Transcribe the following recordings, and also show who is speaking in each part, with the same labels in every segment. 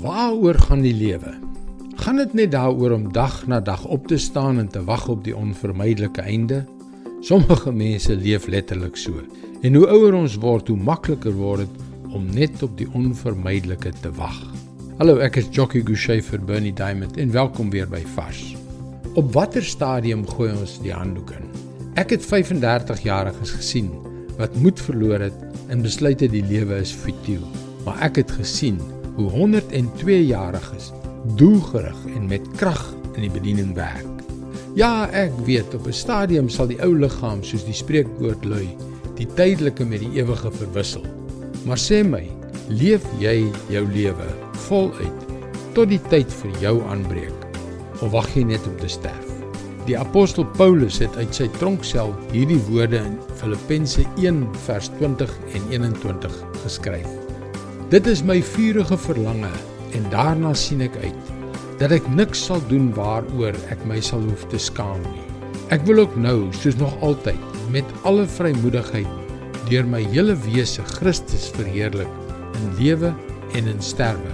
Speaker 1: Waaroor gaan die lewe? Gaan dit net daaroor om dag na dag op te staan en te wag op die onvermydelike einde? Sommige mense leef letterlik so. En hoe ouer ons word, hoe makliker word dit om net op die onvermydelike te wag. Hallo, ek is Jockey Gouchee vir Bernie Diamond en welkom weer by Vars. Op watter stadium gooi ons die handdoek in? Ek het 35 jariges gesien wat moed verloor het en besluit het die lewe is futiel. Maar ek het gesien hoe 102-jariges doelgerig en met krag in die bediening werk. Ja, ek weet op 'n stadium sal die ou liggaam soos die spreekwoord lui, die tydelike met die ewige verwissel. Maar sê my, leef jy jou lewe voluit tot die tyd vir jou aanbreek of wag jy net om te sterf? Die apostel Paulus het uit sy tronksel hierdie woorde in Filippense 1 vers 20 en 21 geskryf. Dit is my vurige verlange en daarna sien ek uit dat ek niks sal doen waaroor ek my sal hoef te skaam nie. Ek wil ook nou, soos nog altyd, met alle vrymoedigheid deur my hele wese Christus verheerlik in lewe en in sterwe.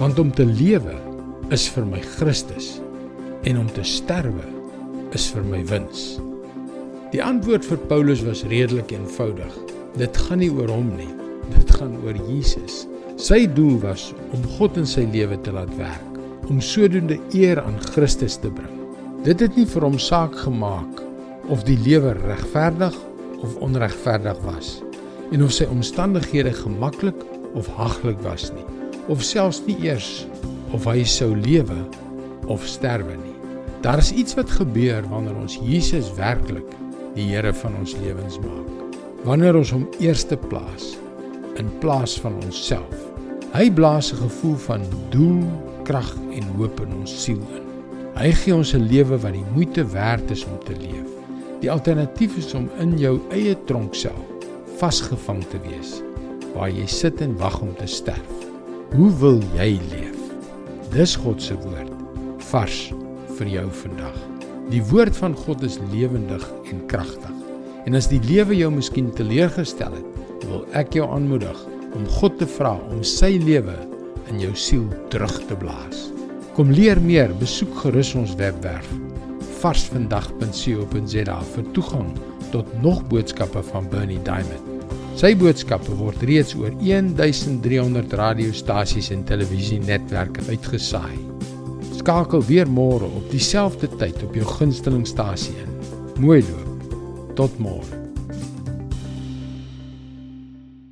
Speaker 1: Want om te lewe is vir my Christus en om te sterwe is vir my wins. Die antwoord vir Paulus was redelik eenvoudig. Dit gaan nie oor hom nie. Dit gaan oor Jesus. Sy doel was om God in sy lewe te laat werk, om sodoende eer aan Christus te bring. Dit het nie vir hom saak gemaak of die lewe regverdig of onregverdig was en of sy omstandighede gemaklik of haglik was nie, of selfs nie eers of hy sou lewe of sterwe nie. Daar is iets wat gebeur wanneer ons Jesus werklik die Here van ons lewens maak. Wanneer ons hom eerste plaas in plaas van onsself. Hy blaas 'n gevoel van doel, krag en hoop in ons siel in. Hy gee ons 'n lewe wat die moeite werd is om te leef. Die alternatief is om in jou eie tronksel vasgevang te wees waar jy sit en wag om te sterf. Hoe wil jy leef? Dis God se woord vars vir jou vandag. Die woord van God is lewendig en kragtig. En as die lewe jou miskien teleurgestel het, wil ek jou aanmoedig om God te vra om sy lewe in jou siel terug te blaas. Kom leer meer, besoek gerus ons webwerf varsvandag.co.za vir toegang tot nog boodskappe van Bernie Diamond. Sy boodskappe word reeds oor 1300 radiostasies en televisienetwerke uitgesaai. Skakel weer môre op dieselfde tyd op jou gunstelingstasie in. Mooi loop. Tot môre.